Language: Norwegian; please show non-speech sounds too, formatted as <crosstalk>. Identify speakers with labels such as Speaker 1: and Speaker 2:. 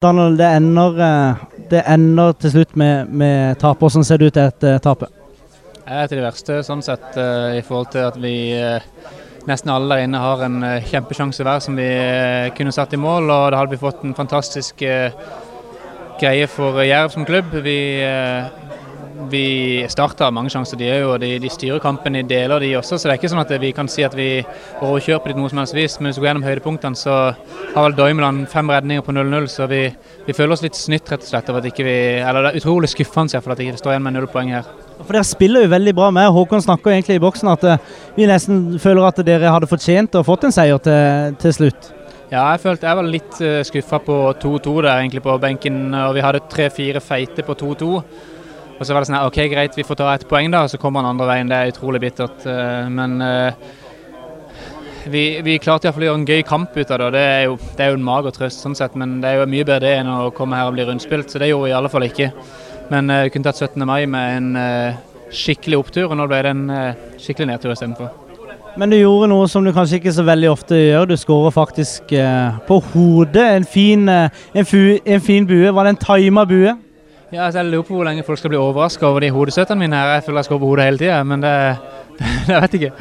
Speaker 1: Daniel, det ender, eh, det ender til slutt med, med tap. Hvordan ser det ut etter tapet?
Speaker 2: Jeg er til det verste sånn sett uh, i forhold til at vi uh, nesten alle der inne har en kjempesjanse hver som vi kunne satt i mål. Og da hadde vi fått en fantastisk greie for Jerv som klubb. Vi vi starter mange sjanser, de er jo, de, de styrer kampen i deler, de også. Så det er ikke sånn at vi kan si at vi overkjører på noe som helst vis. Men hvis vi går gjennom høydepunktene, så har vel Doimeland fem redninger på 0-0. Så vi, vi, føler oss litt snytt rett og slett over at ikke vi Eller det er utrolig skuffende for at det ikke står igjen med null poeng her.
Speaker 1: For Dere spiller jo veldig bra med. Håkon snakker egentlig i boksen at eh, vi nesten føler at dere hadde fortjent og fått en seier til, til slutt.
Speaker 2: Ja, jeg følte jeg var litt eh, skuffa på 2-2 der egentlig på benken. og Vi hadde tre-fire feite på 2-2. Og så var det sånn OK, greit, vi får ta et poeng, da. Og så kommer han andre veien. Det er utrolig bittert. Eh, men eh, vi, vi klarte iallfall å gjøre en gøy kamp ut av det. Det er jo, det er jo en mager trøst, sånn sett, men det er jo mye bedre det enn å komme her og bli rundspilt. Så det gjorde vi i alle fall ikke. Men vi kunne tatt 17. mai med en skikkelig opptur, og nå ble det en skikkelig nedtur istedenfor.
Speaker 1: Men du gjorde noe som du kanskje ikke så veldig ofte gjør. Du skårer faktisk på hodet. En fin, en, fu, en fin bue. Var det en tima bue?
Speaker 2: Ja, altså, Jeg lurer på hvor lenge folk skal bli overraska over de hodestøtene mine. her. Jeg føler jeg skal over hodet hele tida, men det, <laughs> det, jeg vet ikke.